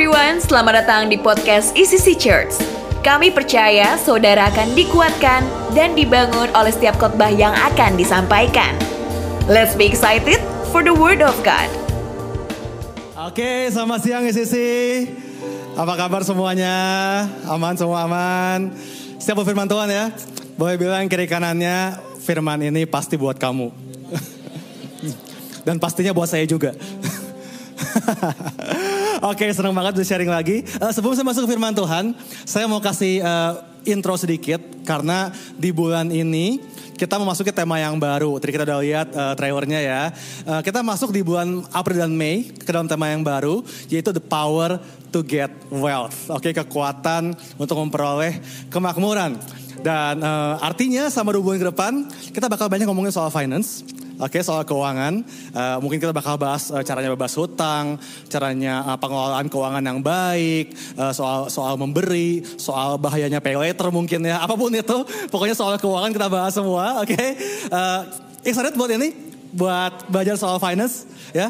everyone, selamat datang di podcast ECC Church. Kami percaya saudara akan dikuatkan dan dibangun oleh setiap khotbah yang akan disampaikan. Let's be excited for the word of God. Oke, selamat siang ECC. Apa kabar semuanya? Aman semua aman. Siapa firman Tuhan ya? Boleh bilang kiri kanannya firman ini pasti buat kamu. Dan pastinya buat saya juga. Oke, senang banget bisa sharing lagi. Uh, sebelum saya masuk ke firman Tuhan, saya mau kasih uh, intro sedikit karena di bulan ini kita memasuki tema yang baru. Tadi kita udah lihat uh, trailernya ya. Uh, kita masuk di bulan April dan Mei ke dalam tema yang baru, yaitu the power to get wealth. Oke, kekuatan untuk memperoleh kemakmuran. Dan uh, artinya sama dua bulan ke depan kita bakal banyak ngomongin soal finance. Oke okay, soal keuangan, uh, mungkin kita bakal bahas uh, caranya bebas hutang, caranya uh, pengelolaan keuangan yang baik, uh, soal soal memberi, soal bahayanya pay later mungkin ya, apa pun itu, pokoknya soal keuangan kita bahas semua. Oke, okay? uh, excited buat ini, buat belajar soal finance, ya?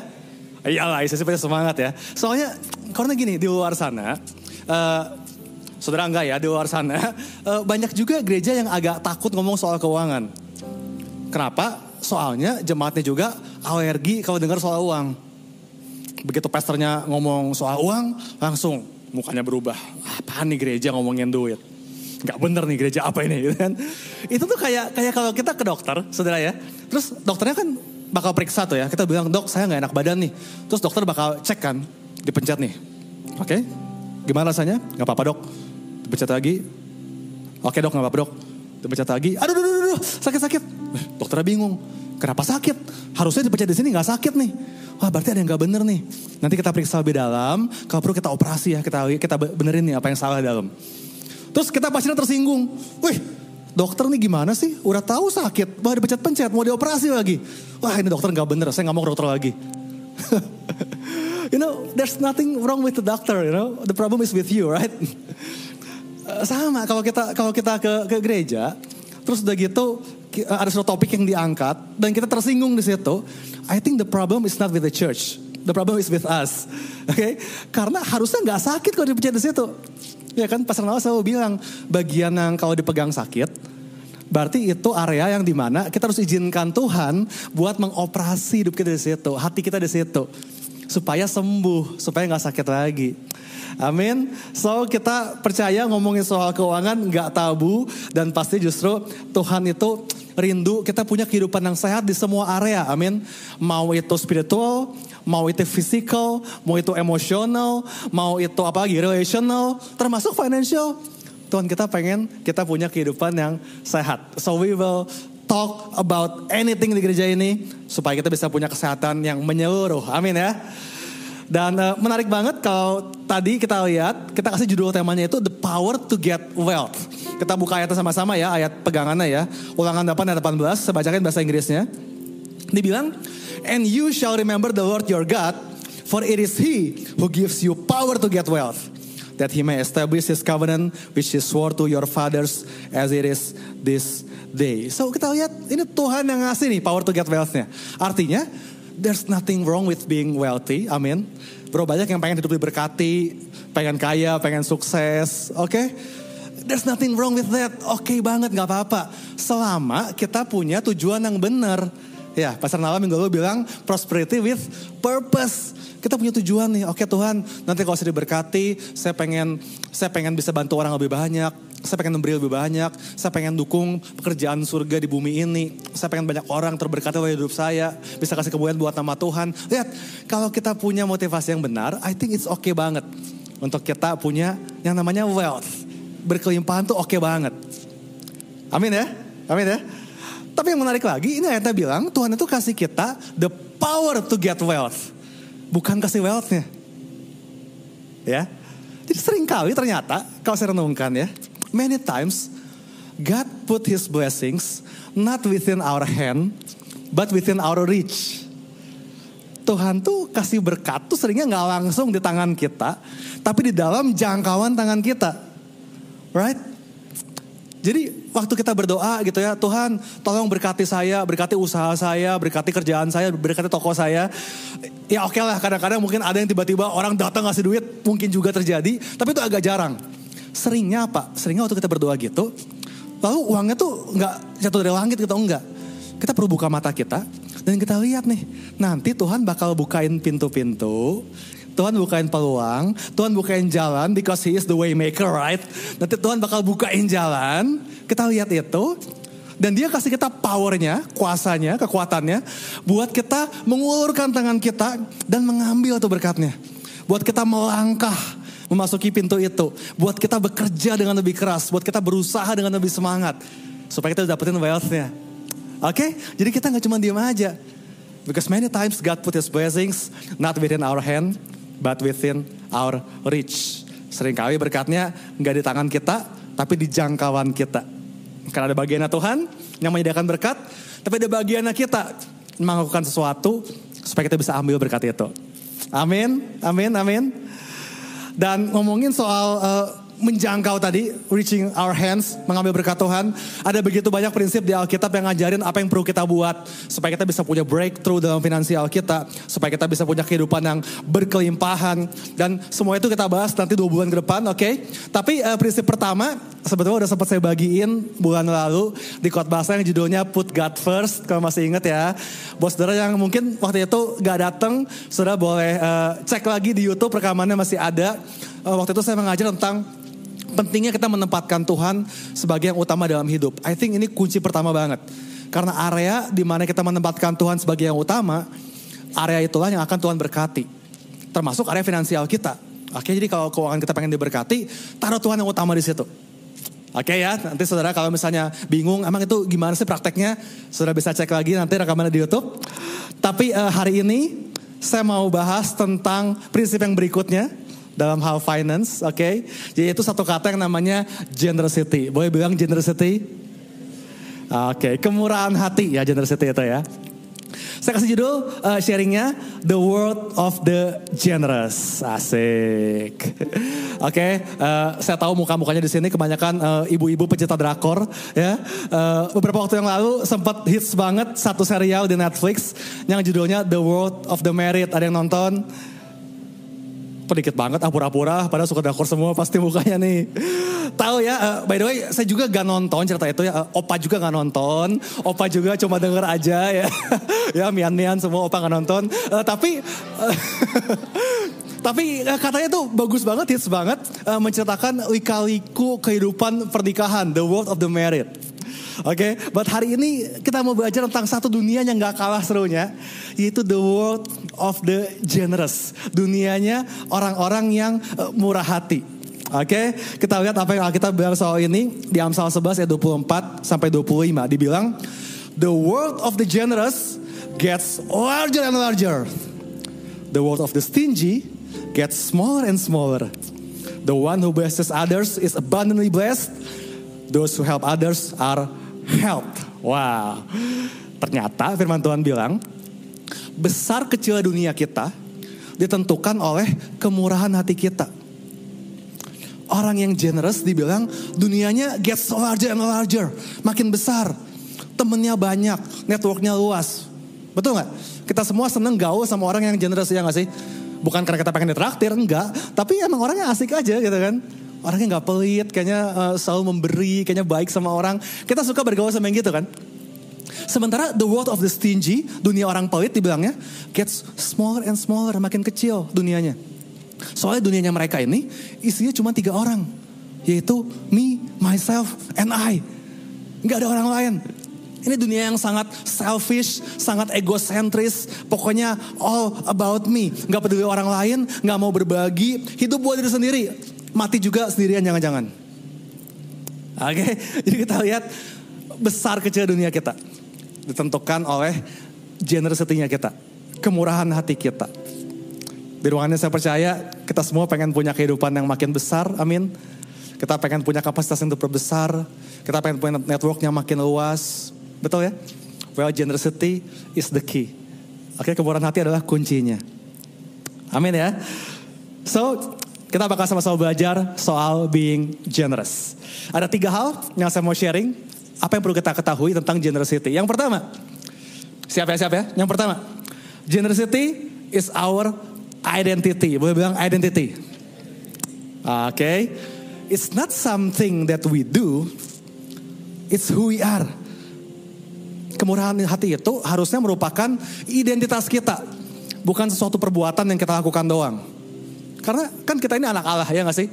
Iyalah, saya seperti semangat ya. Soalnya karena gini di luar sana. Uh, saudara enggak ya di luar sana uh, banyak juga gereja yang agak takut ngomong soal keuangan. Kenapa? Soalnya jemaatnya juga alergi kalau dengar soal uang. Begitu pastornya ngomong soal uang, langsung mukanya berubah. Apaan nih gereja ngomongin duit? Gak bener nih gereja apa ini gitu kan. Itu tuh kayak kayak kalau kita ke dokter, saudara ya. Terus dokternya kan bakal periksa tuh ya. Kita bilang, dok saya gak enak badan nih. Terus dokter bakal cek kan, dipencet nih. Oke, okay? gimana rasanya? Gak apa-apa dok. Dipencet lagi. Oke dok, gak apa-apa dok. Dipencet lagi. Aduh, aduh, aduh, aduh sakit-sakit. Dokternya bingung. Kenapa sakit? Harusnya dipencet di sini nggak sakit nih. Wah berarti ada yang nggak bener nih. Nanti kita periksa lebih dalam. Kalau perlu kita operasi ya. Kita kita benerin nih apa yang salah dalam. Terus kita pasiennya tersinggung. Wih dokter nih gimana sih? Udah tahu sakit. Wah dipencet-pencet. Mau dioperasi lagi. Wah ini dokter nggak bener. Saya nggak mau ke dokter lagi. you know, there's nothing wrong with the doctor. You know, the problem is with you, right? Sama kalau kita kalau kita ke ke gereja, terus udah gitu ada suatu topik yang diangkat dan kita tersinggung di situ. I think the problem is not with the church. The problem is with us. Oke, okay? karena harusnya nggak sakit kalau dipencet di situ. Ya kan, Pastor Nawal selalu bilang bagian yang kalau dipegang sakit, berarti itu area yang di mana kita harus izinkan Tuhan buat mengoperasi hidup kita di situ, hati kita di situ, supaya sembuh, supaya nggak sakit lagi. Amin. So kita percaya ngomongin soal keuangan nggak tabu dan pasti justru Tuhan itu rindu kita punya kehidupan yang sehat di semua area. Amin. Mau itu spiritual, mau itu physical, mau itu emosional, mau itu apa lagi relational, termasuk financial. Tuhan kita pengen kita punya kehidupan yang sehat. So we will talk about anything di gereja ini supaya kita bisa punya kesehatan yang menyeluruh. Amin ya. Dan uh, menarik banget kalau tadi kita lihat, kita kasih judul temanya itu The Power to Get Wealth. Kita buka ayatnya sama-sama ya, ayat pegangannya ya. Ulangan 8 dan 18, saya bacakan bahasa Inggrisnya. Dibilang, And you shall remember the Lord your God, for it is He who gives you power to get wealth. That he may establish his covenant which he swore to your fathers as it is this day. So kita lihat ini Tuhan yang ngasih nih power to get wealthnya. Artinya there's nothing wrong with being wealthy, amin. Bro banyak yang pengen hidup diberkati, pengen kaya, pengen sukses, oke? Okay? There's nothing wrong with that, oke okay banget, gak apa-apa. Selama kita punya tujuan yang benar. Ya, Pastor Nala minggu lalu bilang prosperity with purpose. Kita punya tujuan nih, oke Tuhan, nanti kalau saya diberkati, saya pengen saya pengen bisa bantu orang lebih banyak, saya pengen memberi lebih banyak, saya pengen dukung pekerjaan surga di bumi ini, saya pengen banyak orang terberkati oleh hidup saya, bisa kasih kemuliaan buat nama Tuhan. Lihat, kalau kita punya motivasi yang benar, I think it's okay banget untuk kita punya yang namanya wealth. Berkelimpahan tuh oke okay banget. Amin ya, amin ya. Tapi yang menarik lagi, ini ayatnya bilang Tuhan itu kasih kita the power to get wealth. Bukan kasih wealthnya. Ya, jadi sering kali ternyata kalau saya renungkan ya, many times God put His blessings not within our hand, but within our reach. Tuhan tuh kasih berkat tuh seringnya nggak langsung di tangan kita, tapi di dalam jangkauan tangan kita, right? Jadi waktu kita berdoa gitu ya, Tuhan tolong berkati saya, berkati usaha saya, berkati kerjaan saya, berkati toko saya. Ya oke okay lah kadang-kadang mungkin ada yang tiba-tiba orang datang ngasih duit, mungkin juga terjadi. Tapi itu agak jarang. Seringnya apa? Seringnya waktu kita berdoa gitu, lalu uangnya tuh nggak jatuh dari langit gitu, enggak. Kita perlu buka mata kita, dan kita lihat nih, nanti Tuhan bakal bukain pintu-pintu, Tuhan bukain peluang, Tuhan bukain jalan because he is the way maker, right? Nanti Tuhan bakal bukain jalan, kita lihat itu, dan dia kasih kita powernya, kuasanya, kekuatannya, buat kita mengulurkan tangan kita dan mengambil itu berkatnya. Buat kita melangkah, memasuki pintu itu. Buat kita bekerja dengan lebih keras, buat kita berusaha dengan lebih semangat. Supaya kita dapetin wealth-nya. Oke, okay? jadi kita nggak cuma diem aja. Because many times God put His blessings not within our hand, but within our reach. Seringkali berkatnya nggak di tangan kita, tapi di jangkauan kita. Karena ada bagiannya Tuhan yang menyediakan berkat, tapi ada bagiannya kita melakukan sesuatu supaya kita bisa ambil berkat itu. Amin, amin, amin. Dan ngomongin soal uh, menjangkau tadi, reaching our hands, mengambil berkat Tuhan. Ada begitu banyak prinsip di Alkitab yang ngajarin apa yang perlu kita buat supaya kita bisa punya breakthrough dalam finansial kita, supaya kita bisa punya kehidupan yang berkelimpahan dan semua itu kita bahas nanti dua bulan ke depan, oke? Okay? Tapi uh, prinsip pertama sebetulnya udah sempat saya bagiin bulan lalu di khotbah saya yang judulnya Put God First, kalau masih ingat ya. Bos saudara yang mungkin waktu itu gak datang, saudara boleh uh, cek lagi di YouTube rekamannya masih ada. Uh, waktu itu saya mengajar tentang pentingnya kita menempatkan Tuhan sebagai yang utama dalam hidup. I think ini kunci pertama banget. Karena area di mana kita menempatkan Tuhan sebagai yang utama, area itulah yang akan Tuhan berkati. Termasuk area finansial kita. Oke, jadi kalau keuangan kita pengen diberkati, taruh Tuhan yang utama di situ. Oke ya, nanti saudara kalau misalnya bingung, emang itu gimana sih prakteknya? Saudara bisa cek lagi nanti rekamannya di YouTube. Tapi uh, hari ini saya mau bahas tentang prinsip yang berikutnya dalam hal finance, oke? Okay? Jadi satu kata yang namanya generosity. Boleh bilang generosity? Oke, okay. kemurahan hati ya generosity itu ya. Saya kasih judul uh, sharingnya The World of the Generous. Asik. Oke, okay, uh, saya tahu muka-mukanya di sini kebanyakan uh, ibu-ibu pecinta drakor ya. Uh, beberapa waktu yang lalu sempat hits banget satu serial di Netflix yang judulnya The World of the Married. Ada yang nonton? Pedikit banget ah pura-pura pada suka dakor semua pasti mukanya nih. Tahu ya, uh, by the way saya juga gak nonton cerita itu ya. Uh, opa juga gak nonton. Opa juga cuma denger aja ya. ya mian-mian semua opa gak nonton. Uh, tapi Tapi katanya tuh bagus banget, hits banget uh, menceritakan lika-liku kehidupan pernikahan, the world of the married. Oke, okay? but hari ini kita mau belajar tentang satu dunia yang gak kalah serunya, yaitu the world of the generous. Dunianya orang-orang yang uh, murah hati. Oke, okay? kita lihat apa yang kita bilang soal ini di Amsal 11 ayat 24 sampai 25. Dibilang, the world of the generous gets larger and larger. The world of the stingy gets smaller and smaller. The one who blesses others is abundantly blessed. Those who help others are help. Wow. Ternyata firman Tuhan bilang, besar kecil dunia kita ditentukan oleh kemurahan hati kita. Orang yang generous dibilang dunianya gets larger and larger. Makin besar. Temennya banyak, networknya luas. Betul nggak? Kita semua seneng gaul sama orang yang generous ya nggak sih? Bukan karena kita pengen ditraktir, enggak. Tapi emang orangnya asik aja gitu kan. Orangnya nggak pelit, kayaknya uh, selalu memberi, kayaknya baik sama orang. Kita suka bergaul sama yang gitu kan. Sementara the world of the stingy, dunia orang pelit dibilangnya, gets smaller and smaller, makin kecil dunianya. Soalnya dunianya mereka ini isinya cuma tiga orang. Yaitu me, myself, and I. Nggak ada orang lain. Ini dunia yang sangat selfish, sangat egosentris. Pokoknya all about me. Nggak peduli orang lain, nggak mau berbagi. Hidup buat diri sendiri mati juga sendirian jangan-jangan. Oke, okay? jadi kita lihat besar kecil dunia kita ditentukan oleh generosity-nya kita, kemurahan hati kita. Di ruangannya saya percaya kita semua pengen punya kehidupan yang makin besar, amin. Kita pengen punya kapasitas yang terbesar, kita pengen punya network yang makin luas, betul ya? Well, generosity is the key. Oke, okay, kemurahan hati adalah kuncinya. Amin ya. So, kita bakal sama-sama belajar soal being generous. Ada tiga hal yang saya mau sharing. Apa yang perlu kita ketahui tentang generosity? Yang pertama, siap ya siap ya. Yang pertama, generosity is our identity. Boleh bilang identity. Oke, okay. it's not something that we do, it's who we are. Kemurahan hati itu harusnya merupakan identitas kita, bukan sesuatu perbuatan yang kita lakukan doang. Karena kan kita ini anak Allah ya gak sih?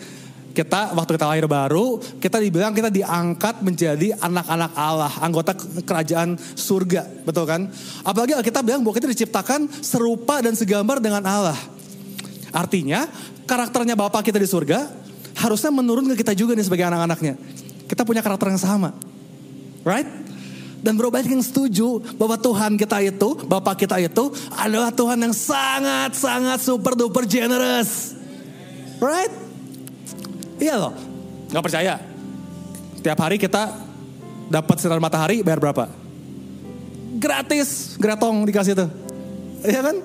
Kita waktu kita lahir baru, kita dibilang kita diangkat menjadi anak-anak Allah, anggota kerajaan surga, betul kan? Apalagi kita bilang bahwa kita diciptakan serupa dan segambar dengan Allah. Artinya, karakternya Bapak kita di surga harusnya menurun ke kita juga nih sebagai anak-anaknya. Kita punya karakter yang sama. Right? Dan bro banyak yang setuju bahwa Tuhan kita itu, Bapak kita itu adalah Tuhan yang sangat-sangat super duper generous. Right? Iya loh. Gak percaya. Tiap hari kita dapat sinar matahari bayar berapa? Gratis, gratong dikasih tuh. Iya kan?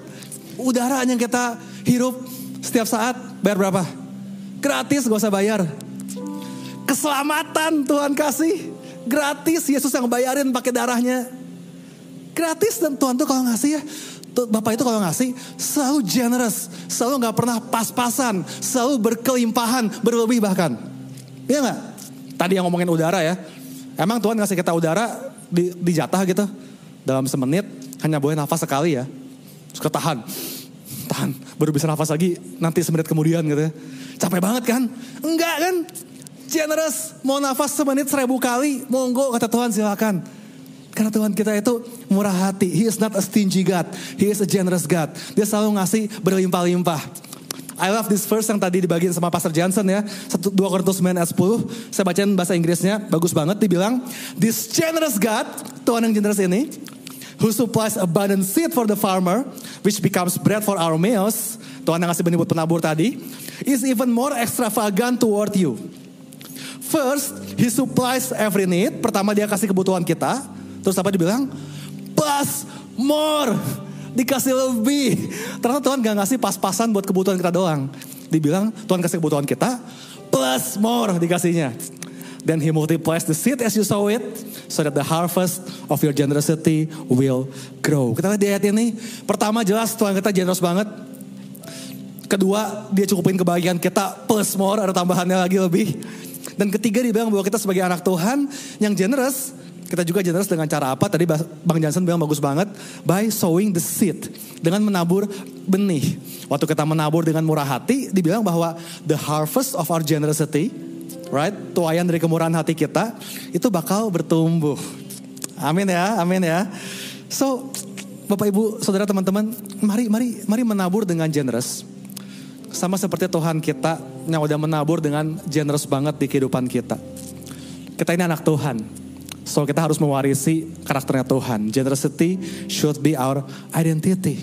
Udara yang kita hirup setiap saat bayar berapa? Gratis gak usah bayar. Keselamatan Tuhan kasih. Gratis Yesus yang bayarin pakai darahnya. Gratis dan Tuhan tuh kalau ngasih ya Bapak itu kalau ngasih selalu generous, selalu nggak pernah pas-pasan, selalu berkelimpahan, berlebih bahkan. Iya nggak? Tadi yang ngomongin udara ya, emang Tuhan ngasih kita udara di, jatah gitu, dalam semenit hanya boleh nafas sekali ya, suka tahan, tahan, baru bisa nafas lagi nanti semenit kemudian gitu ya. Capek banget kan? Enggak kan? Generous, mau nafas semenit seribu kali, monggo kata Tuhan silakan. Karena Tuhan kita itu murah hati. He is not a stingy God. He is a generous God. Dia selalu ngasih berlimpah-limpah. I love this verse yang tadi dibagiin sama Pastor Johnson ya. 1, 2 Korintus 9 ayat 10. Saya bacain bahasa Inggrisnya. Bagus banget. Dibilang, This generous God, Tuhan yang generous ini, who supplies abundant seed for the farmer, which becomes bread for our meals. Tuhan yang ngasih benih buat penabur tadi. Is even more extravagant toward you. First, He supplies every need. Pertama dia kasih kebutuhan kita. Terus apa dibilang? Plus more. Dikasih lebih. Ternyata Tuhan gak ngasih pas-pasan buat kebutuhan kita doang. Dibilang Tuhan kasih kebutuhan kita. Plus more dikasihnya. Then he multiplies the seed as you saw it. So that the harvest of your generosity will grow. Kita lihat di ayat ini. Pertama jelas Tuhan kita generous banget. Kedua dia cukupin kebahagiaan kita plus more ada tambahannya lagi lebih. Dan ketiga dia bilang bahwa kita sebagai anak Tuhan yang generous kita juga generous dengan cara apa? Tadi Bang Johnson bilang bagus banget. By sowing the seed. Dengan menabur benih. Waktu kita menabur dengan murah hati, dibilang bahwa the harvest of our generosity, right? Tuayan dari kemurahan hati kita, itu bakal bertumbuh. Amin ya, amin ya. So, Bapak Ibu, Saudara teman-teman, mari mari mari menabur dengan generous. Sama seperti Tuhan kita yang udah menabur dengan generous banget di kehidupan kita. Kita ini anak Tuhan. So kita harus mewarisi karakternya Tuhan. Generosity should be our identity.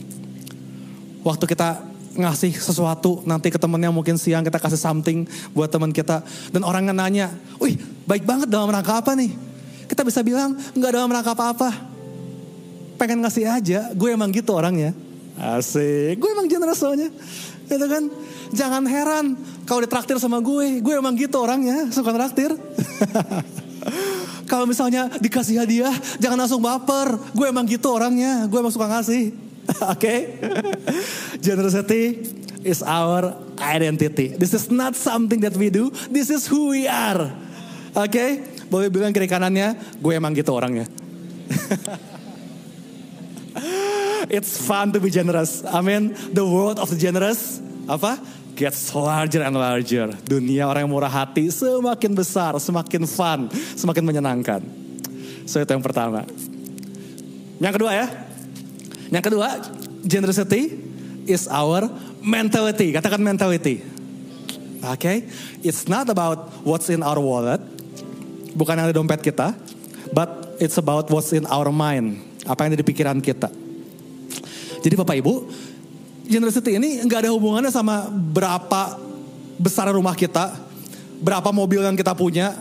Waktu kita ngasih sesuatu nanti ke temennya mungkin siang kita kasih something buat teman kita dan orang nanya, wih baik banget dalam rangka apa nih? Kita bisa bilang nggak dalam rangka apa-apa. Pengen ngasih aja, gue emang gitu orangnya. Asik, gue emang generous soalnya. Gitu kan? Jangan heran kalau ditraktir sama gue, gue emang gitu orangnya, suka traktir. Kalau misalnya dikasih hadiah, jangan langsung baper. Gue emang gitu orangnya, gue emang suka ngasih. Oke? okay? Generosity is our identity. This is not something that we do, this is who we are. Oke? Okay? Boleh bilang kiri kanannya, gue emang gitu orangnya. It's fun to be generous. Amin. The world of the generous. Apa? Gets larger and larger. Dunia orang yang murah hati semakin besar, semakin fun, semakin menyenangkan. So itu yang pertama. Yang kedua ya. Yang kedua, generosity is our mentality. Katakan mentality. Oke, okay? it's not about what's in our wallet, bukan yang ada dompet kita, but it's about what's in our mind. Apa yang ada di pikiran kita. Jadi Bapak Ibu, generosity ini nggak ada hubungannya sama berapa besar rumah kita, berapa mobil yang kita punya,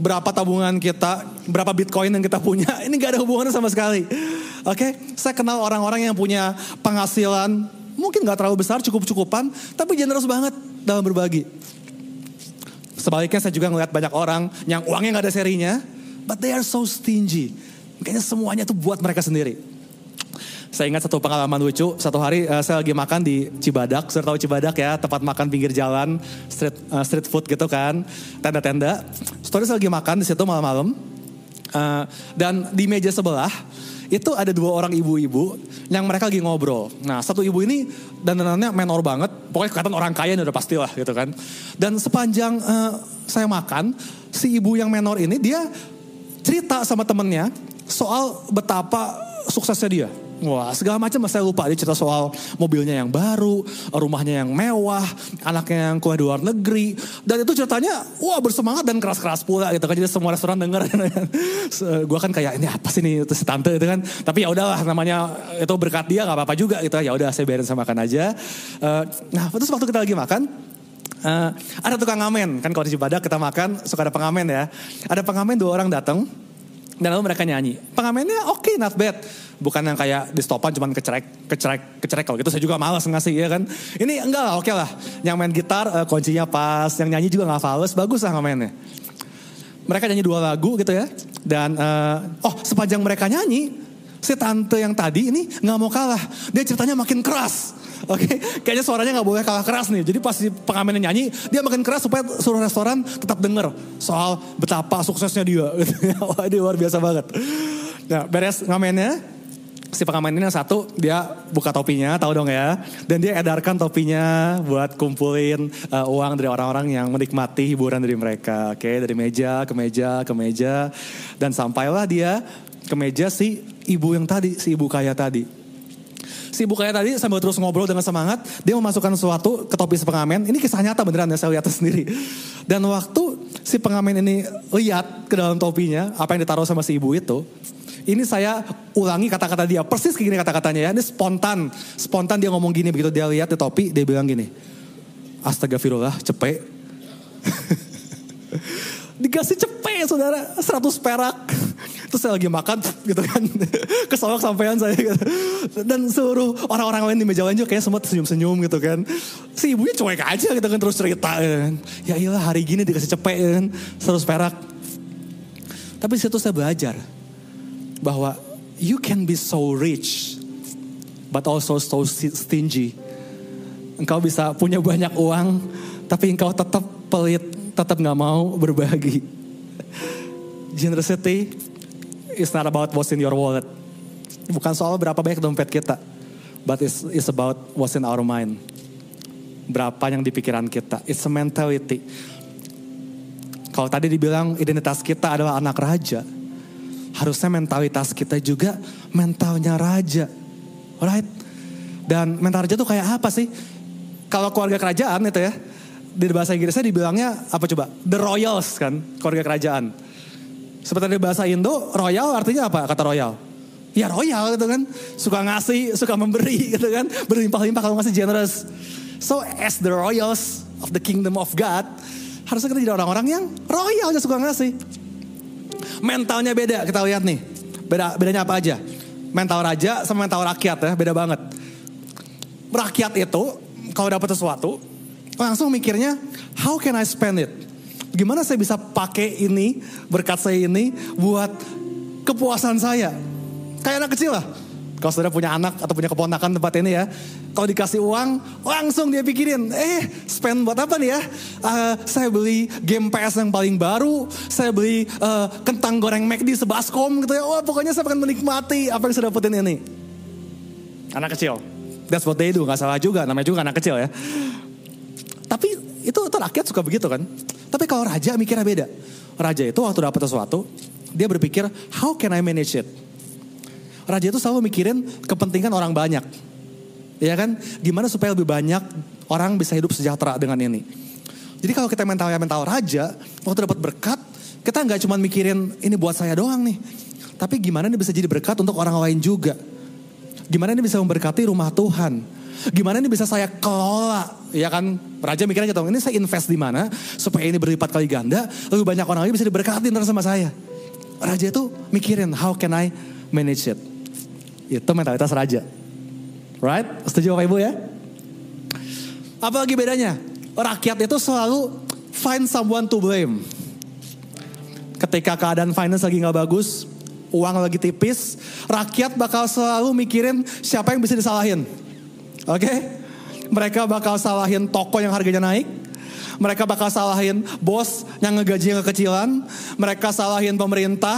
berapa tabungan kita, berapa bitcoin yang kita punya. Ini nggak ada hubungannya sama sekali. Oke, okay? saya kenal orang-orang yang punya penghasilan mungkin nggak terlalu besar, cukup-cukupan, tapi generous banget dalam berbagi. Sebaliknya saya juga ngeliat banyak orang yang uangnya nggak ada serinya, but they are so stingy. Kayaknya semuanya tuh buat mereka sendiri. Saya ingat satu pengalaman lucu, satu hari uh, saya lagi makan di Cibadak, sudah tahu Cibadak ya, tempat makan pinggir jalan, street uh, street food gitu kan, tenda-tenda. Story saya lagi makan di situ malam-malam, uh, dan di meja sebelah itu ada dua orang ibu-ibu yang mereka lagi ngobrol. Nah satu ibu ini dandanannya menor banget, pokoknya kelihatan orang kaya udah pastilah gitu kan. Dan sepanjang uh, saya makan, si ibu yang menor ini dia cerita sama temennya soal betapa suksesnya dia. Wah segala macam saya lupa dia cerita soal mobilnya yang baru, rumahnya yang mewah, anaknya yang kuliah di luar negeri. Dan itu ceritanya wah bersemangat dan keras-keras pula gitu kan. Jadi semua restoran denger. gue kan kayak ini apa sih nih itu si tante itu kan. Tapi ya udahlah namanya itu berkat dia nggak apa-apa juga gitu. Ya udah saya biarin sama makan aja. Uh, nah terus waktu kita lagi makan, uh, ada tukang ngamen kan kalau di Cibadak kita makan suka ada pengamen ya. Ada pengamen dua orang datang dan lalu mereka nyanyi. Pengamennya oke, okay, not bad. Bukan yang kayak di stopan cuman kecerek, kecerek, kecerek. Kalau gitu saya juga malas ngasih ya kan. Ini enggak lah, oke okay lah. Yang main gitar uh, kuncinya pas, yang nyanyi juga nggak fals, bagus lah ngamennya. Mereka nyanyi dua lagu gitu ya. Dan uh, oh sepanjang mereka nyanyi, si tante yang tadi ini nggak mau kalah. Dia ceritanya makin keras. Oke, okay? kayaknya suaranya nggak boleh kalah keras nih. Jadi pas pengamennya nyanyi, dia makin keras supaya seluruh restoran tetap denger soal betapa suksesnya dia. Wah, ini luar biasa banget. Nah, beres ngamennya, si pengamen ini yang satu dia buka topinya, tahu dong ya. Dan dia edarkan topinya buat kumpulin uh, uang dari orang-orang yang menikmati hiburan dari mereka. Oke, okay? dari meja ke meja ke meja dan sampailah dia ke meja si ibu yang tadi, si ibu kaya tadi si ibu kaya tadi sambil terus ngobrol dengan semangat, dia memasukkan sesuatu ke topi si pengamen. Ini kisah nyata beneran ya, saya lihat sendiri. Dan waktu si pengamen ini lihat ke dalam topinya, apa yang ditaruh sama si ibu itu, ini saya ulangi kata-kata dia, persis kayak gini kata-katanya ya, ini spontan. Spontan dia ngomong gini, begitu dia lihat di topi, dia bilang gini, Astagfirullah, cepet. Dikasih cepet saudara, 100 perak. Terus saya lagi makan gitu kan. Kesolok sampean saya gitu. Dan seluruh orang-orang lain di meja lain juga kayak semua senyum-senyum gitu kan. Si ibunya cuek aja gitu kan terus cerita kan. Ya iyalah hari gini dikasih cepet kan. Terus perak. Tapi situ saya belajar. Bahwa you can be so rich. But also so stingy. Engkau bisa punya banyak uang. Tapi engkau tetap pelit. Tetap gak mau berbagi. Generosity it's not about what's in your wallet. Bukan soal berapa banyak dompet kita. But it's, it's about what's in our mind. Berapa yang di pikiran kita. It's a mentality. Kalau tadi dibilang identitas kita adalah anak raja. Harusnya mentalitas kita juga mentalnya raja. Right? Dan mental raja itu kayak apa sih? Kalau keluarga kerajaan itu ya. Di bahasa Inggrisnya dibilangnya apa coba? The Royals kan, keluarga kerajaan seperti di bahasa Indo, royal artinya apa kata royal? Ya royal gitu kan. Suka ngasih, suka memberi gitu kan. Berlimpah-limpah kalau ngasih generous. So as the royals of the kingdom of God, harusnya kita jadi orang-orang yang royal aja suka ngasih. Mentalnya beda, kita lihat nih. Beda bedanya apa aja? Mental raja sama mental rakyat ya, beda banget. Rakyat itu kalau dapat sesuatu, langsung mikirnya, how can I spend it? Gimana saya bisa pakai ini, berkat saya ini buat kepuasan saya. Kayak anak kecil lah. Kalau saudara punya anak atau punya keponakan tempat ini ya. Kalau dikasih uang, langsung dia pikirin. Eh, spend buat apa nih ya? Uh, saya beli game PS yang paling baru. Saya beli uh, kentang goreng McD sebaskom gitu ya. Wah pokoknya saya akan menikmati apa yang saya dapetin ini. Anak kecil. That's what they do. Gak salah juga. Namanya juga anak kecil ya. Tapi itu, itu rakyat suka begitu kan. Tapi kalau raja mikirnya beda. Raja itu waktu dapat sesuatu, dia berpikir, how can I manage it? Raja itu selalu mikirin kepentingan orang banyak. Ya kan? Gimana supaya lebih banyak orang bisa hidup sejahtera dengan ini. Jadi kalau kita mentalnya mental raja, waktu dapat berkat, kita nggak cuma mikirin ini buat saya doang nih. Tapi gimana ini bisa jadi berkat untuk orang lain juga. Gimana ini bisa memberkati rumah Tuhan Gimana ini bisa saya kelola? Ya kan, raja mikirnya gitu, ini saya invest di mana supaya ini berlipat kali ganda, lebih banyak orang lagi bisa diberkati terus sama saya. Raja itu mikirin, how can I manage it? Itu mentalitas raja. Right? Setuju Bapak Ibu ya? Apalagi bedanya? Rakyat itu selalu find someone to blame. Ketika keadaan finance lagi nggak bagus, uang lagi tipis, rakyat bakal selalu mikirin siapa yang bisa disalahin. Oke? Okay? Mereka bakal salahin toko yang harganya naik, mereka bakal salahin bos yang ngegaji yang kekecilan. Mereka salahin pemerintah.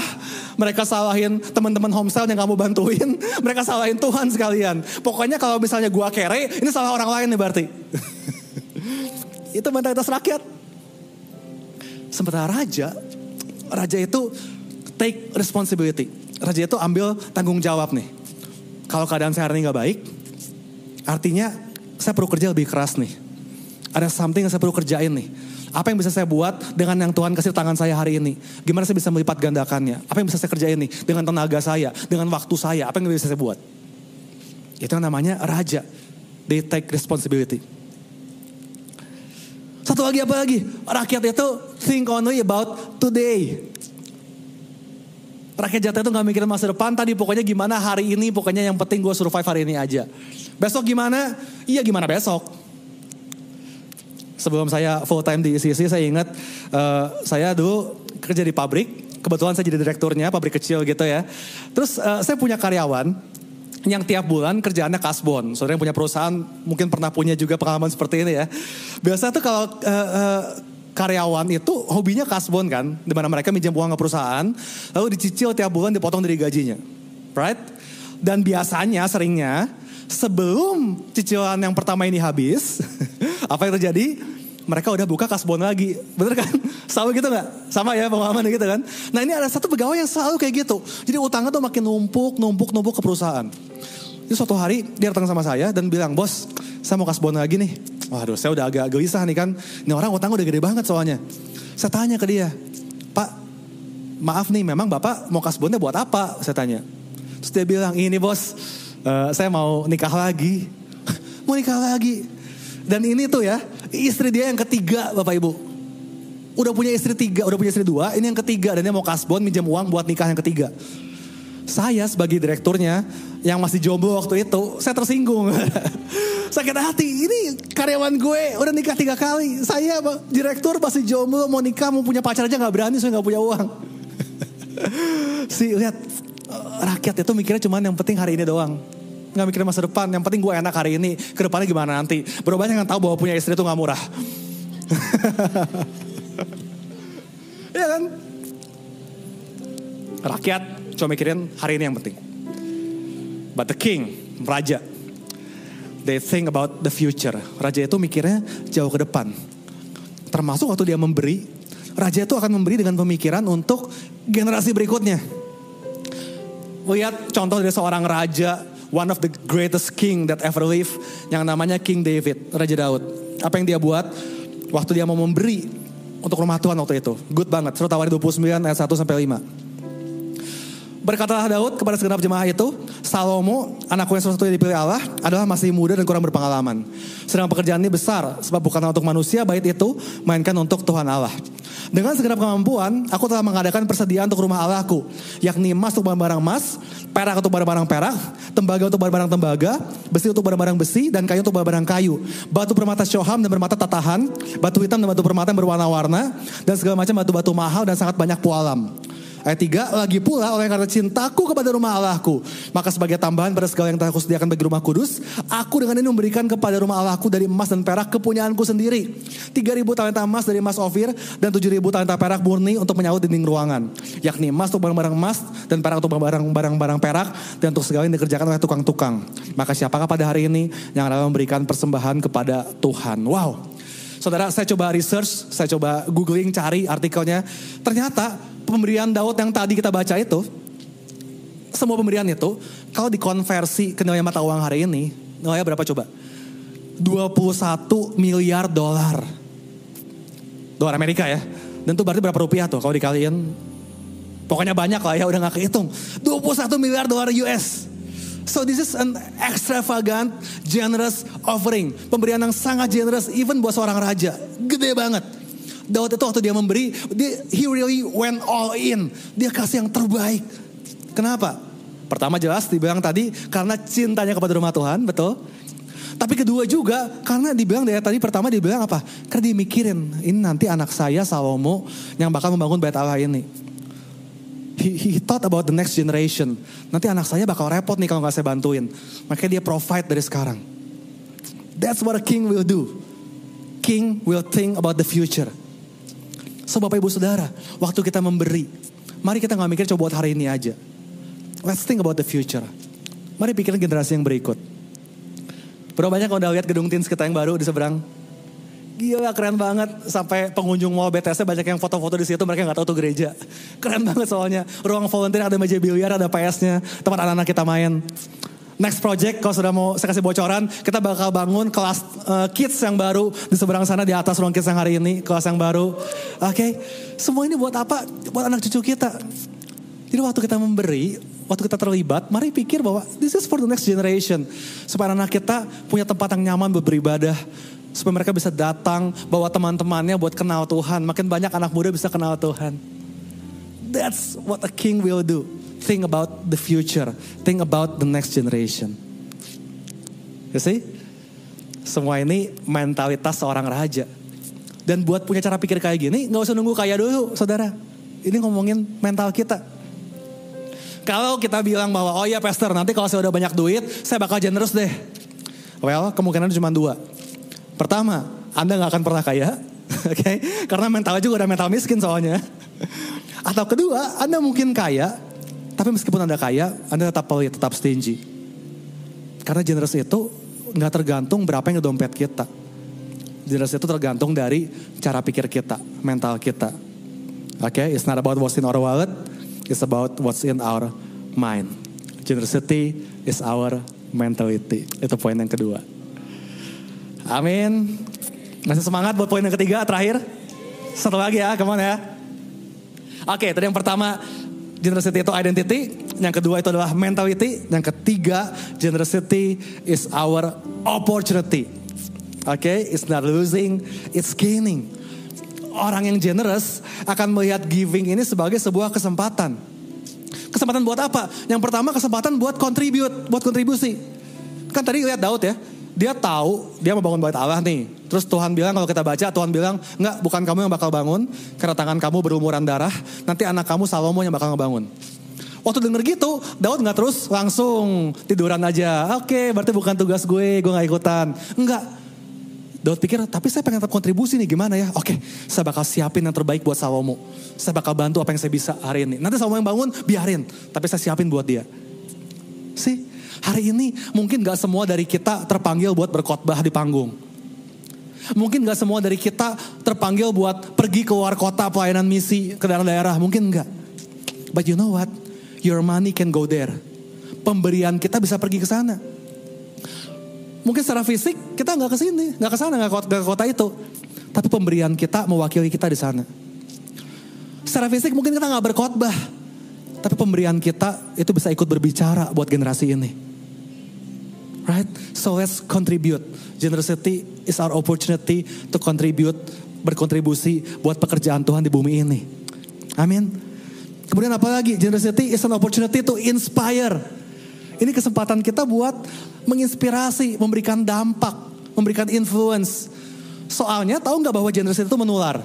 Mereka salahin teman-teman homestay yang kamu bantuin. Mereka salahin Tuhan sekalian. Pokoknya kalau misalnya gua kere, ini salah orang lain nih berarti. itu mentalitas rakyat. Sementara raja, raja itu take responsibility. Raja itu ambil tanggung jawab nih. Kalau keadaan saya hari ini gak baik, artinya saya perlu kerja lebih keras nih ada something yang saya perlu kerjain nih. Apa yang bisa saya buat dengan yang Tuhan kasih tangan saya hari ini? Gimana saya bisa melipat gandakannya? Apa yang bisa saya kerjain nih dengan tenaga saya, dengan waktu saya? Apa yang bisa saya buat? Itu yang namanya raja. They take responsibility. Satu lagi apa lagi? Rakyat itu think only about today. Rakyat jatah itu gak mikirin masa depan tadi pokoknya gimana hari ini pokoknya yang penting gue survive hari ini aja. Besok gimana? Iya gimana besok sebelum saya full time di ICC saya ingat uh, saya dulu kerja di pabrik kebetulan saya jadi direkturnya pabrik kecil gitu ya terus uh, saya punya karyawan yang tiap bulan kerjaannya kasbon. Saudara yang punya perusahaan mungkin pernah punya juga pengalaman seperti ini ya. Biasa tuh kalau uh, uh, karyawan itu hobinya kasbon kan, di mana mereka minjem uang ke perusahaan, lalu dicicil tiap bulan dipotong dari gajinya, right? Dan biasanya seringnya sebelum cicilan yang pertama ini habis, apa yang terjadi? Mereka udah buka kasbon lagi, bener kan? Sama gitu nggak? Sama ya pengalaman gitu kan? Nah ini ada satu pegawai yang selalu kayak gitu. Jadi utangnya tuh makin numpuk, numpuk, numpuk ke perusahaan. Jadi suatu hari dia datang sama saya dan bilang, bos, saya mau kasbon lagi nih. Waduh, saya udah agak gelisah nih kan. Ini orang utang udah gede banget soalnya. Saya tanya ke dia, Pak, maaf nih, memang Bapak mau kasbonnya buat apa? Saya tanya. Terus dia bilang, ini bos, uh, saya mau nikah lagi. mau nikah lagi. Dan ini tuh ya, istri dia yang ketiga Bapak Ibu. Udah punya istri tiga, udah punya istri dua, ini yang ketiga. Dan dia mau kasbon minjem uang buat nikah yang ketiga. Saya sebagai direkturnya yang masih jomblo waktu itu, saya tersinggung. Sakit hati, ini karyawan gue udah nikah tiga kali. Saya direktur masih jomblo, mau nikah, mau punya pacar aja gak berani, saya gak punya uang. si lihat rakyat itu mikirnya cuman yang penting hari ini doang nggak mikirin masa depan. Yang penting gue enak hari ini. Ke depannya gimana nanti. Berapa banyak yang tahu bahwa punya istri itu nggak murah. Iya kan? Rakyat cuma mikirin hari ini yang penting. But the king, raja, they think about the future. Raja itu mikirnya jauh ke depan. Termasuk waktu dia memberi, raja itu akan memberi dengan pemikiran untuk generasi berikutnya. Lihat contoh dari seorang raja one of the greatest king that ever lived yang namanya King David, Raja Daud. Apa yang dia buat? Waktu dia mau memberi untuk rumah Tuhan waktu itu. Good banget. Surat Tawari 29 ayat 1 sampai 5. Berkatalah Daud kepada segenap jemaah itu, Salomo, anakku yang satu yang dipilih Allah, adalah masih muda dan kurang berpengalaman. Sedang pekerjaan ini besar, sebab bukan untuk manusia, bait itu, mainkan untuk Tuhan Allah. Dengan segenap kemampuan, aku telah mengadakan persediaan untuk rumah Allahku, yakni emas untuk barang-barang emas, perak untuk barang-barang perak, tembaga untuk barang-barang tembaga, besi untuk barang-barang besi, dan kayu untuk barang-barang kayu. Batu permata syoham dan permata tatahan, batu hitam dan batu permata yang berwarna-warna, dan segala macam batu-batu mahal dan sangat banyak pualam. Ayat 3, lagi pula oleh karena cintaku kepada rumah Allahku. Maka sebagai tambahan pada segala yang telah aku sediakan bagi rumah kudus, aku dengan ini memberikan kepada rumah Allahku dari emas dan perak kepunyaanku sendiri. 3000 talenta emas dari emas Ofir dan 7000 talenta perak murni untuk menyaut dinding ruangan. Yakni emas untuk barang-barang emas dan perak untuk barang-barang perak dan untuk segala yang dikerjakan oleh tukang-tukang. Maka siapakah pada hari ini yang akan memberikan persembahan kepada Tuhan? Wow. Saudara, saya coba research, saya coba googling, cari artikelnya. Ternyata pemberian Daud yang tadi kita baca itu, semua pemberian itu, kalau dikonversi ke nilai mata uang hari ini, nilainya berapa coba? 21 miliar dolar. Dolar Amerika ya. Dan itu berarti berapa rupiah tuh kalau dikaliin? Pokoknya banyak lah ya, udah gak kehitung. 21 miliar dolar US. So this is an extravagant, generous offering. Pemberian yang sangat generous, even buat seorang raja. Gede banget. Daud itu waktu dia memberi, dia, he really went all in. Dia kasih yang terbaik. Kenapa? Pertama jelas dibilang tadi karena cintanya kepada rumah Tuhan, betul. Tapi kedua juga karena dibilang dari tadi pertama dibilang apa? Karena dia mikirin ini nanti anak saya Salomo yang bakal membangun bait Allah ini. He, he thought about the next generation. Nanti anak saya bakal repot nih kalau nggak saya bantuin. Makanya dia provide dari sekarang. That's what a king will do. King will think about the future. So Bapak Ibu Saudara, waktu kita memberi, mari kita nggak mikir coba buat hari ini aja. Let's think about the future. Mari pikirin generasi yang berikut. Berapa banyak kalau udah lihat gedung teens kita yang baru di seberang? Gila keren banget sampai pengunjung mall BTS banyak yang foto-foto di situ mereka nggak tahu tuh gereja. Keren banget soalnya. Ruang volunteer ada meja biliar, ada PS-nya, tempat anak-anak kita main. Next project kalau sudah mau saya kasih bocoran, kita bakal bangun kelas uh, kids yang baru di seberang sana di atas ruang kids yang hari ini, kelas yang baru. Oke, okay? semua ini buat apa? Buat anak cucu kita. Jadi waktu kita memberi, waktu kita terlibat, mari pikir bahwa this is for the next generation. Supaya anak kita punya tempat yang nyaman beribadah. Supaya mereka bisa datang, bawa teman-temannya buat kenal Tuhan. Makin banyak anak muda bisa kenal Tuhan. That's what a king will do. Think about the future. Think about the next generation. You see? Semua ini mentalitas seorang raja. Dan buat punya cara pikir kayak gini, nggak usah nunggu kaya dulu, saudara. Ini ngomongin mental kita. Kalau kita bilang bahwa, oh iya pastor, nanti kalau saya udah banyak duit, saya bakal generous deh. Well, kemungkinan cuma dua. Pertama, Anda nggak akan pernah kaya, oke? Okay? Karena mentalnya juga udah mental miskin soalnya. Atau kedua, Anda mungkin kaya, tapi meskipun Anda kaya, Anda tetap pelit, tetap stingy. Karena generous itu nggak tergantung berapa yang di dompet kita. Generous itu tergantung dari cara pikir kita, mental kita. Oke, okay? it's not about what's in our wallet, it's about what's in our mind. Generosity is our mentality. Itu poin yang kedua. Amin. Masih semangat buat poin yang ketiga terakhir? Satu lagi ya, on ya. Oke, tadi yang pertama generosity itu identity, yang kedua itu adalah mentality, yang ketiga generosity is our opportunity. Oke, okay? it's not losing, it's gaining. Orang yang generous akan melihat giving ini sebagai sebuah kesempatan. Kesempatan buat apa? Yang pertama kesempatan buat contribute, buat kontribusi. Kan tadi lihat Daud ya, dia tahu dia mau bangun bait Allah nih. Terus Tuhan bilang kalau kita baca Tuhan bilang enggak bukan kamu yang bakal bangun karena tangan kamu berumuran darah. Nanti anak kamu Salomo yang bakal ngebangun. Waktu denger gitu Daud nggak terus langsung tiduran aja. Oke berarti bukan tugas gue gue nggak ikutan. Enggak. Daud pikir tapi saya pengen tetap kontribusi nih gimana ya. Oke saya bakal siapin yang terbaik buat Salomo. Saya bakal bantu apa yang saya bisa hari ini. Nanti Salomo yang bangun biarin. Tapi saya siapin buat dia. Sih Hari ini mungkin gak semua dari kita terpanggil buat berkhotbah di panggung. Mungkin gak semua dari kita terpanggil buat pergi ke luar kota pelayanan misi ke daerah-daerah. Mungkin enggak. But you know what? Your money can go there. Pemberian kita bisa pergi ke sana. Mungkin secara fisik kita nggak ke sini, nggak ke sana, nggak ke kota itu. Tapi pemberian kita mewakili kita di sana. Secara fisik mungkin kita nggak berkhotbah, tapi pemberian kita itu bisa ikut berbicara buat generasi ini. Right? So let's contribute. Generosity is our opportunity to contribute, berkontribusi buat pekerjaan Tuhan di bumi ini. Amin. Kemudian apa lagi? Generosity is an opportunity to inspire. Ini kesempatan kita buat menginspirasi, memberikan dampak, memberikan influence. Soalnya tahu nggak bahwa generosity itu menular?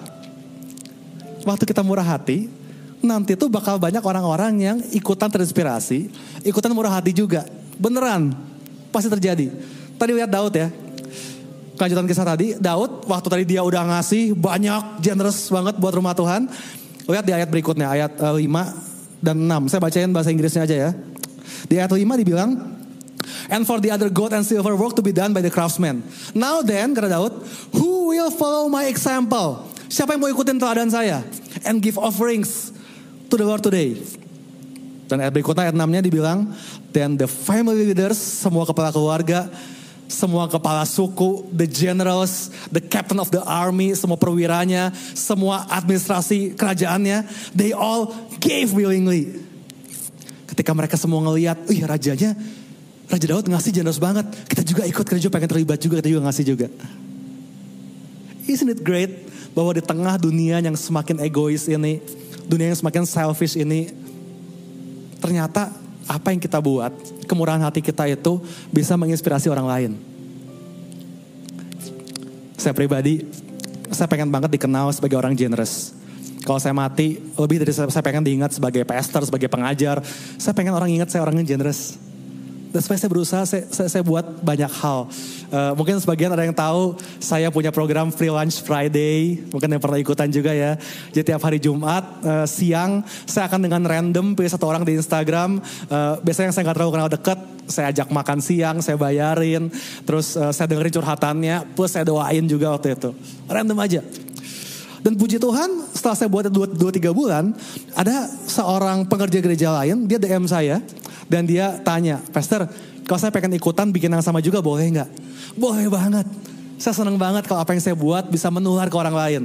Waktu kita murah hati, nanti tuh bakal banyak orang-orang yang ikutan terinspirasi, ikutan murah hati juga. Beneran, Pasti terjadi. Tadi lihat Daud ya. Kelanjutan kisah tadi, Daud waktu tadi dia udah ngasih banyak generous banget buat rumah Tuhan. Lihat di ayat berikutnya, ayat uh, eh, 5 dan 6. Saya bacain bahasa Inggrisnya aja ya. Di ayat 5 dibilang, And for the other gold and silver work to be done by the craftsmen. Now then, kata Daud, who will follow my example? Siapa yang mau ikutin teladan saya? And give offerings to the Lord today. Dan ayat berikutnya ayat 6-nya dibilang, then the family leaders, semua kepala keluarga, semua kepala suku, the generals, the captain of the army, semua perwiranya, semua administrasi kerajaannya, they all gave willingly. Ketika mereka semua ngeliat, iya rajanya, Raja Daud ngasih generous banget. Kita juga ikut, kita juga pengen terlibat juga, kita juga ngasih juga. Isn't it great bahwa di tengah dunia yang semakin egois ini, dunia yang semakin selfish ini, ternyata apa yang kita buat, kemurahan hati kita itu bisa menginspirasi orang lain. Saya pribadi, saya pengen banget dikenal sebagai orang generous. Kalau saya mati, lebih dari saya pengen diingat sebagai pastor, sebagai pengajar. Saya pengen orang ingat saya orang yang generous dan supaya saya berusaha, saya, saya, saya buat banyak hal. Uh, mungkin sebagian ada yang tahu, saya punya program Free Lunch Friday. Mungkin yang pernah ikutan juga ya. Jadi tiap hari Jumat, uh, siang, saya akan dengan random pilih satu orang di Instagram. Uh, biasanya yang saya nggak terlalu kenal deket, saya ajak makan siang, saya bayarin. Terus uh, saya dengerin curhatannya, plus saya doain juga waktu itu. Random aja. Dan puji Tuhan setelah saya buat 2-3 bulan, ada seorang pengerja gereja lain, dia DM saya. Dan dia tanya, Pastor, kalau saya pengen ikutan bikin yang sama juga boleh nggak? Boleh banget. Saya seneng banget kalau apa yang saya buat bisa menular ke orang lain.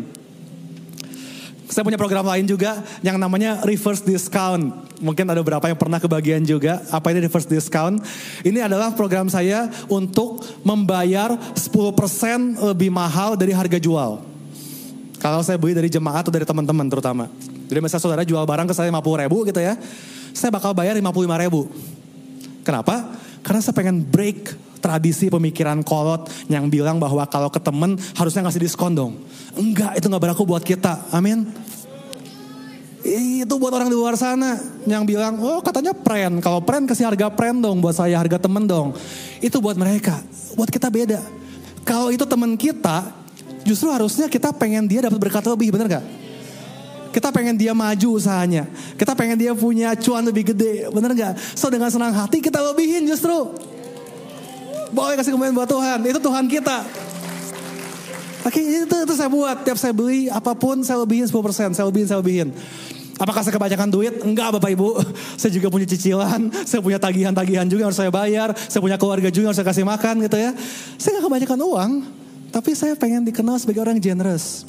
Saya punya program lain juga yang namanya reverse discount. Mungkin ada beberapa yang pernah kebagian juga. Apa ini reverse discount? Ini adalah program saya untuk membayar 10% lebih mahal dari harga jual. Kalau saya beli dari jemaat atau dari teman-teman terutama. Jadi misalnya saudara jual barang ke saya 50 ribu gitu ya saya bakal bayar 55 ribu. Kenapa? Karena saya pengen break tradisi pemikiran kolot yang bilang bahwa kalau ke temen harusnya ngasih diskon dong. Enggak, itu nggak berlaku buat kita. Amin. Itu buat orang di luar sana yang bilang, oh katanya pren. Kalau pren kasih harga pren dong buat saya, harga temen dong. Itu buat mereka. Buat kita beda. Kalau itu temen kita, justru harusnya kita pengen dia dapat berkat lebih, bener gak? Kita pengen dia maju usahanya. Kita pengen dia punya cuan lebih gede. Bener gak? So dengan senang hati kita lebihin justru. Boleh kasih kemudian buat Tuhan. Itu Tuhan kita. Oke itu, itu saya buat. Tiap saya beli apa pun saya lebihin 10%. Saya lebihin, saya lebihin. Apakah saya kebanyakan duit? Enggak Bapak Ibu. Saya juga punya cicilan. Saya punya tagihan-tagihan juga harus saya bayar. Saya punya keluarga juga harus saya kasih makan gitu ya. Saya gak kebanyakan uang. Tapi saya pengen dikenal sebagai orang generous.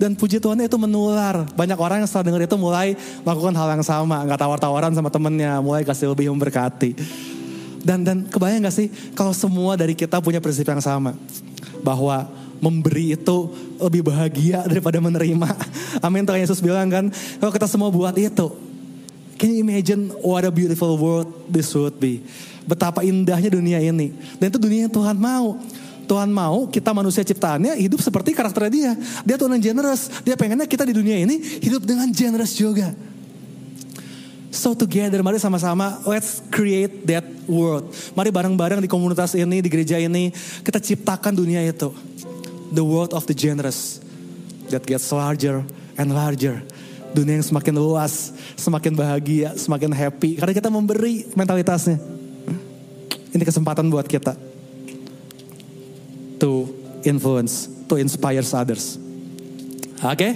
Dan puji Tuhan itu menular. Banyak orang yang setelah dengar itu mulai melakukan hal yang sama. Nggak tawar-tawaran sama temennya. Mulai kasih lebih memberkati. Dan dan kebayang gak sih kalau semua dari kita punya prinsip yang sama. Bahwa memberi itu lebih bahagia daripada menerima. Amin. Tuhan Yesus bilang kan, kalau kita semua buat itu. Can you imagine what a beautiful world this would be? Betapa indahnya dunia ini. Dan itu dunia yang Tuhan mau. Tuhan mau kita manusia ciptaannya hidup seperti karakternya dia. Dia Tuhan yang generous. Dia pengennya kita di dunia ini hidup dengan generous juga. So together, mari sama-sama let's create that world. Mari bareng-bareng di komunitas ini, di gereja ini, kita ciptakan dunia itu. The world of the generous. That gets larger and larger. Dunia yang semakin luas, semakin bahagia, semakin happy. Karena kita memberi mentalitasnya. Ini kesempatan buat kita to influence, to inspire others. Oke, okay?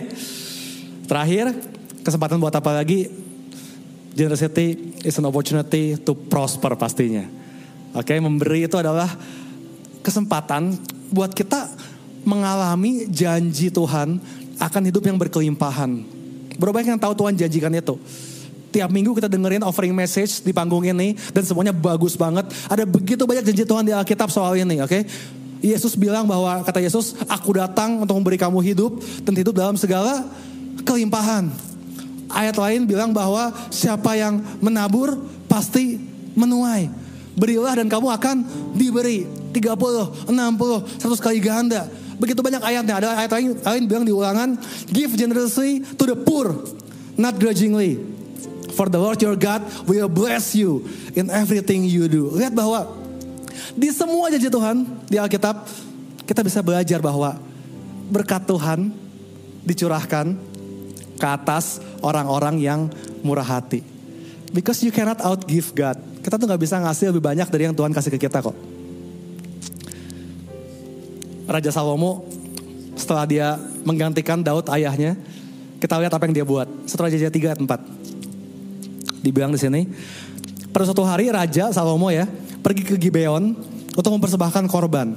terakhir kesempatan buat apa lagi? Generosity is an opportunity to prosper pastinya. Oke, okay? memberi itu adalah kesempatan buat kita mengalami janji Tuhan akan hidup yang berkelimpahan. Berapa yang tahu Tuhan janjikan itu? Tiap minggu kita dengerin offering message di panggung ini dan semuanya bagus banget. Ada begitu banyak janji Tuhan di Alkitab soal ini, oke? Okay? Yesus bilang bahwa kata Yesus, aku datang untuk memberi kamu hidup dan hidup dalam segala kelimpahan. Ayat lain bilang bahwa siapa yang menabur pasti menuai. Berilah dan kamu akan diberi 30, 60, 100 kali ganda. Begitu banyak ayatnya. Ada ayat lain, lain bilang di ulangan, give generously to the poor, not grudgingly. For the Lord your God will bless you in everything you do. Lihat bahwa di semua janji Tuhan di Alkitab, kita bisa belajar bahwa berkat Tuhan dicurahkan ke atas orang-orang yang murah hati. Because you cannot outgive God. Kita tuh gak bisa ngasih lebih banyak dari yang Tuhan kasih ke kita kok. Raja Salomo setelah dia menggantikan Daud ayahnya, kita lihat apa yang dia buat. Setelah Raja 3 ayat 4. Dibilang di sini, pada suatu hari Raja Salomo ya, pergi ke Gibeon untuk mempersembahkan korban.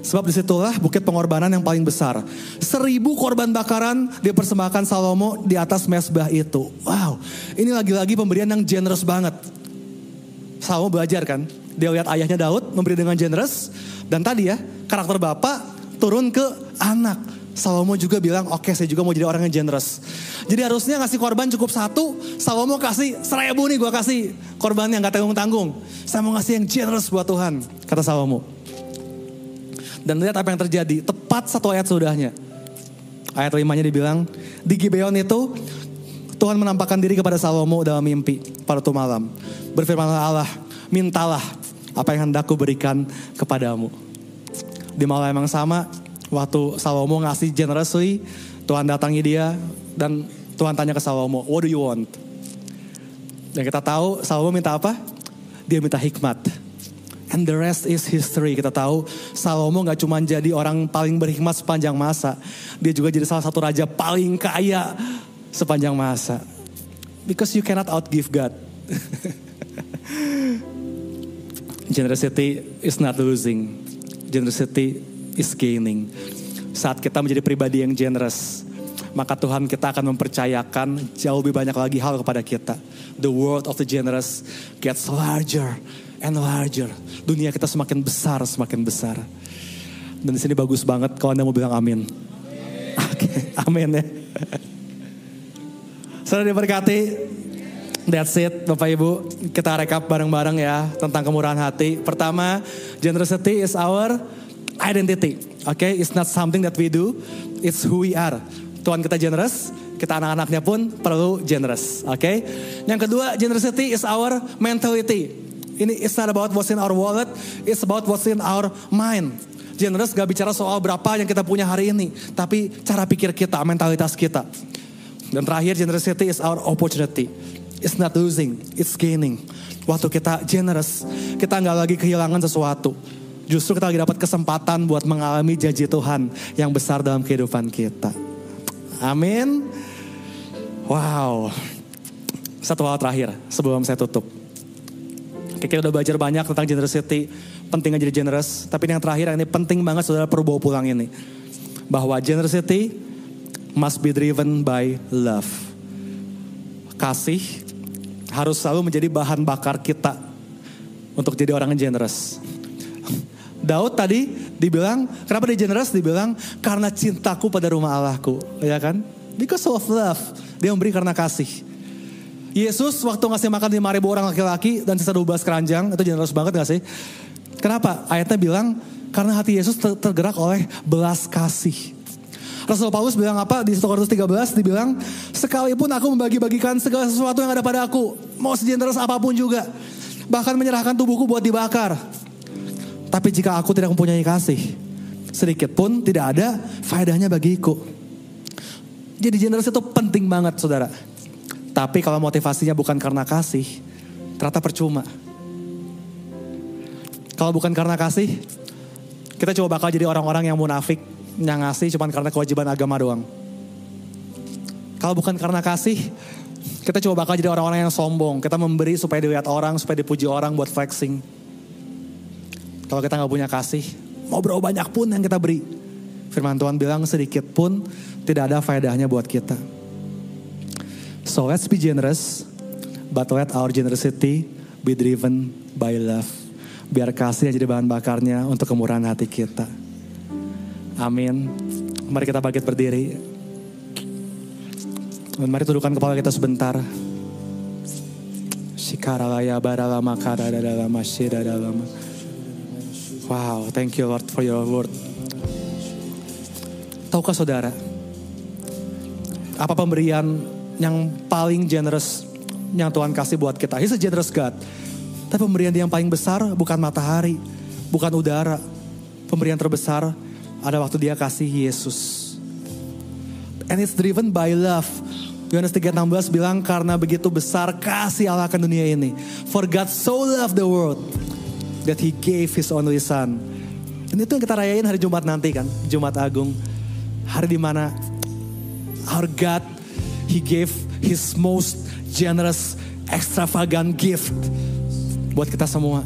Sebab di situlah bukit pengorbanan yang paling besar. Seribu korban bakaran dipersembahkan Salomo di atas mesbah itu. Wow, ini lagi-lagi pemberian yang generous banget. Salomo belajar kan, dia lihat ayahnya Daud memberi dengan generous. Dan tadi ya, karakter bapak turun ke anak. Salomo juga bilang, oke okay, saya juga mau jadi orang yang generous. Jadi harusnya ngasih korban cukup satu, Salomo kasih seribu nih gue kasih korban yang gak tanggung-tanggung. Saya mau ngasih yang generous buat Tuhan, kata Salomo. Dan lihat apa yang terjadi. Tepat satu ayat sudahnya. Ayat limanya dibilang, di Gibeon itu Tuhan menampakkan diri kepada Salomo dalam mimpi pada waktu malam. Berfirmanlah Allah, mintalah apa yang hendak berikan kepadamu. Di malam yang sama, waktu Salomo ngasih generously, Tuhan datangi dia dan Tuhan tanya ke Salomo, what do you want? Dan kita tahu Salomo minta apa? Dia minta hikmat. And the rest is history. Kita tahu Salomo gak cuma jadi orang paling berhikmat sepanjang masa. Dia juga jadi salah satu raja paling kaya sepanjang masa. Because you cannot outgive God. Generosity is not losing. Generosity is gaining. Saat kita menjadi pribadi yang generous, maka Tuhan kita akan mempercayakan jauh lebih banyak lagi hal kepada kita. The world of the generous gets larger and larger. Dunia kita semakin besar, semakin besar. Dan di sini bagus banget kalau Anda mau bilang amin. Oke, amin ya. Sudah diberkati. That's it Bapak Ibu. Kita rekap bareng-bareng ya tentang kemurahan hati. Pertama, generosity is our identity. Oke, okay? it's not something that we do, it's who we are. Tuhan kita generous, kita anak-anaknya pun perlu generous. Oke. Okay? Yang kedua, generosity is our mentality. Ini it's not about what's in our wallet, it's about what's in our mind. Generous gak bicara soal berapa yang kita punya hari ini, tapi cara pikir kita, mentalitas kita. Dan terakhir generosity is our opportunity. It's not losing, it's gaining. Waktu kita generous, kita nggak lagi kehilangan sesuatu. Justru kita lagi dapat kesempatan buat mengalami janji Tuhan yang besar dalam kehidupan kita. Amin. Wow. Satu hal terakhir sebelum saya tutup. Kita udah belajar banyak tentang generosity, pentingnya jadi generous. Tapi yang terakhir ini penting banget saudara perlu bawa pulang ini. Bahwa generosity must be driven by love. Kasih harus selalu menjadi bahan bakar kita untuk jadi orang yang generous. Daud tadi dibilang, kenapa dia generous? Dibilang, karena cintaku pada rumah Allahku. Ya kan? Because of love. Dia memberi karena kasih. Yesus waktu ngasih makan 5 ribu orang laki-laki dan sisa 12 keranjang, itu generous banget gak sih? Kenapa? Ayatnya bilang, karena hati Yesus tergerak oleh belas kasih. Rasul Paulus bilang apa di 1 Korintus 13 dibilang sekalipun aku membagi-bagikan segala sesuatu yang ada pada aku mau sejeneras apa pun juga bahkan menyerahkan tubuhku buat dibakar tapi jika aku tidak mempunyai kasih sedikit pun tidak ada faedahnya bagiku jadi generous itu penting banget saudara tapi kalau motivasinya bukan karena kasih ternyata percuma kalau bukan karena kasih kita coba bakal jadi orang-orang yang munafik yang ngasih cuma karena kewajiban agama doang. Kalau bukan karena kasih, kita coba bakal jadi orang-orang yang sombong. Kita memberi supaya dilihat orang, supaya dipuji orang buat flexing. Kalau kita nggak punya kasih, mau berapa banyak pun yang kita beri. Firman Tuhan bilang sedikit pun tidak ada faedahnya buat kita. So let's be generous, but let our generosity be driven by love. Biar kasih yang jadi bahan bakarnya untuk kemurahan hati kita. Amin. Mari kita bangkit berdiri. Dan mari tundukkan kepala kita sebentar. Shikaralaya baralama kada dalam dalam. Wow, thank you Lord for your word. Tahukah saudara, apa pemberian yang paling generous yang Tuhan kasih buat kita? He's a generous God. Tapi pemberian yang paling besar bukan matahari, bukan udara. Pemberian terbesar ada waktu dia kasih Yesus. And it's driven by love. Yohanes 3:16 bilang karena begitu besar kasih Allah akan dunia ini. For God so loved the world that he gave his only son. Dan itu yang kita rayain hari Jumat nanti kan, Jumat Agung. Hari di mana our God, he gave his most generous, extravagant gift buat kita semua.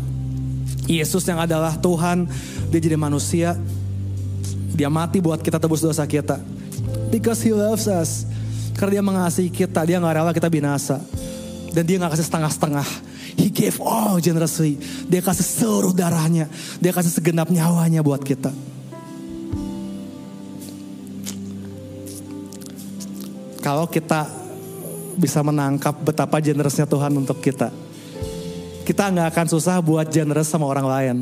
Yesus yang adalah Tuhan, dia jadi manusia, dia mati buat kita tebus dosa kita. Because he loves us. Karena dia mengasihi kita, dia gak rela kita binasa. Dan dia gak kasih setengah-setengah. He gave all generously. Dia kasih seluruh darahnya. Dia kasih segenap nyawanya buat kita. Kalau kita bisa menangkap betapa generousnya Tuhan untuk kita. Kita nggak akan susah buat generous sama orang lain.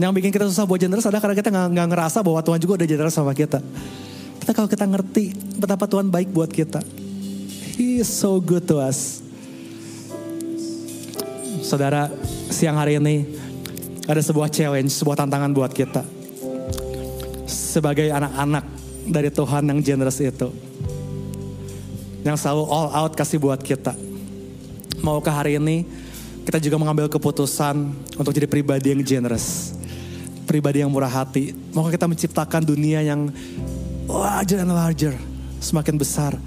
Yang bikin kita susah buat generous adalah karena kita nggak ngerasa bahwa Tuhan juga udah generous sama kita. Tapi kalau kita ngerti betapa Tuhan baik buat kita. He is so good to us. Saudara, siang hari ini ada sebuah challenge, sebuah tantangan buat kita. Sebagai anak-anak dari Tuhan yang generous itu. Yang selalu all out kasih buat kita. Maukah hari ini kita juga mengambil keputusan untuk jadi pribadi yang generous. Pribadi yang murah hati. Maukah kita menciptakan dunia yang larger and larger. Semakin besar.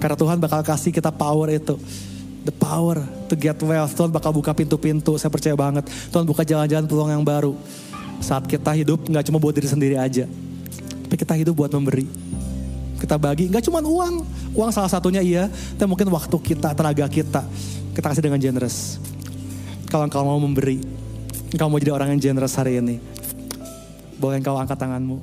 Karena Tuhan bakal kasih kita power itu the power to get wealth. Tuhan bakal buka pintu-pintu, saya percaya banget. Tuhan buka jalan-jalan peluang yang baru. Saat kita hidup nggak cuma buat diri sendiri aja. Tapi kita hidup buat memberi. Kita bagi, nggak cuma uang. Uang salah satunya iya, tapi mungkin waktu kita, tenaga kita. Kita kasih dengan generous. Kalau engkau mau memberi, engkau mau jadi orang yang generous hari ini. Boleh engkau angkat tanganmu.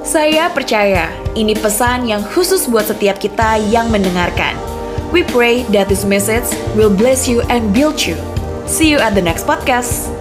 Saya percaya ini pesan yang khusus buat setiap kita yang mendengarkan. We pray that this message will bless you and build you. See you at the next podcast.